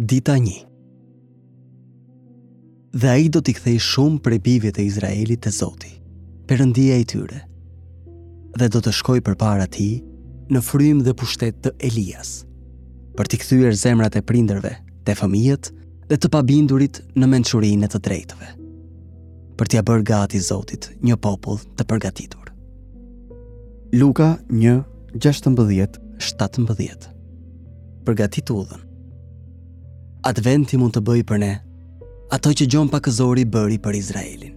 Dita një Dhe ai do t'i kthejë shumë prej bijve të Izraelit te Zoti, Perëndia i tyre, dhe do të shkojë përpara tij në frymë dhe pushtet të Elias, për t'i kthyer zemrat e prindërve te fëmijët dhe të pabindurit në mençurinë e të drejtëve, për t'ia bërë gati Zotit një popull të përgatitur. Luka 1, 16, 17 Përgatit udhën Adventi mund të bëjë për ne Ato që Gjon Pagëzori bëri për Izraelin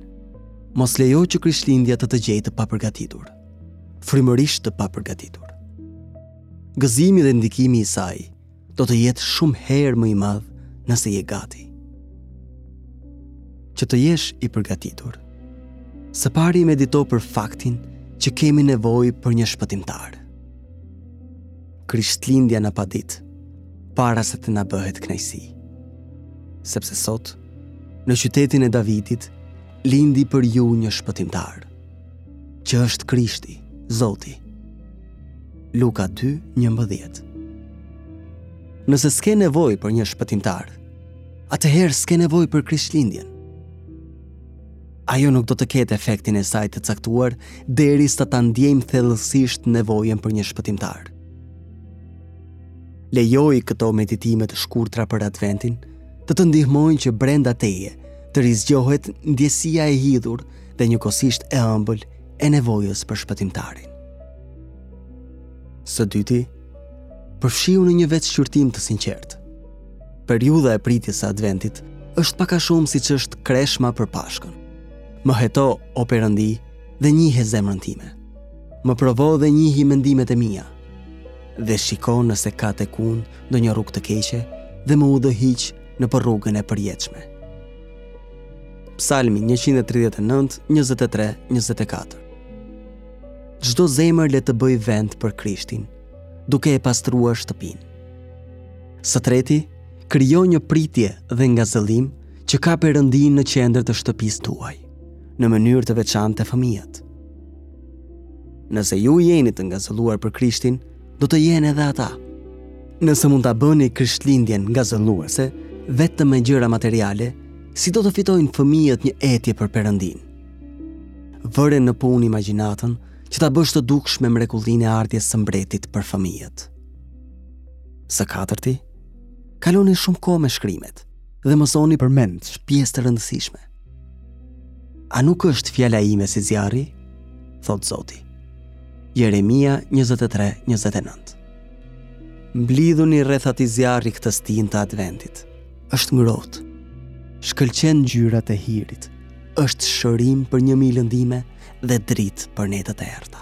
Mos lejo që Krishtlindja të të gjejë të papërgatitur Frymërisht të papërgatitur Gëzimi dhe ndikimi i saj do të jetë shumë herë më i madh nëse je gati. Që të jesh i përgatitur. Së pari medito për faktin që kemi nevojë për një shpëtimtar. Krishtlindja na padit para se të na bëhet kënaqësi. Sepse sot në qytetin e Davidit lindi për ju një shpëtimtar, që është Krishti, Zoti. Luka 2:11. Nëse s'ke nevojë për një shpëtimtar, atëherë s'ke nevojë për Krishtlindjen. Ajo nuk do të ketë efektin e saj të caktuar derisa ta ndiejmë thellësisht nevojën për një shpëtimtar. Lejoji këto meditime të shkurtra për Adventin të të ndihmojnë që brenda teje të rizgjohet ndjesia e hidhur dhe njëkohësisht e ëmbël e nevojës për shpëtimtarin. Së dyti, përfshihu në një vetëshqyrtim të sinqertë. Periudha e pritjes së adventit është pak a shumë siç është kreshma për pashkën. Më heto o perëndi dhe njihe zemrën time. Më provo dhe njihi mendimet e mia. Dhe shiko nëse ka tek unë ndonjë rrugë të keqe dhe më udhëhiq nëpër rrugën e përjetshme. Psalmi 139, 23, 24 Çdo zemër le të bëjë vend për Krishtin, duke e pastruar shtëpinë. Së treti, krijo një pritje dhe ngazëllim që ka Perëndinë në qendër të shtëpisë tuaj, në mënyrë të veçantë te fëmijët. Nëse ju jeni të ngazëlluar për Krishtin, do të jenë edhe ata. Nëse mund ta bëni Krishtlindjen ngazëlluese, vetëm me gjëra materiale, si do të fitojnë fëmijët një etje për Perëndinë? Vëre në punë imagjinatën që ta bësh të dukshme mrekullinë e ardhjes së mbretit për fëmijët. Së katërti, kaloni shumë kohë me shkrimet dhe mësoni përmend pjesë të rëndësishme. A nuk është fjala ime si zjarri? thotë Zoti. Jeremia 23:29. Mblidhuni rreth atij zjarri këtë stinë të Adventit. Është ngrohtë. Shkëlqen ngjyrat e hirit. Është shërim për një mijë lëndime dhe dritë për netët e errëta.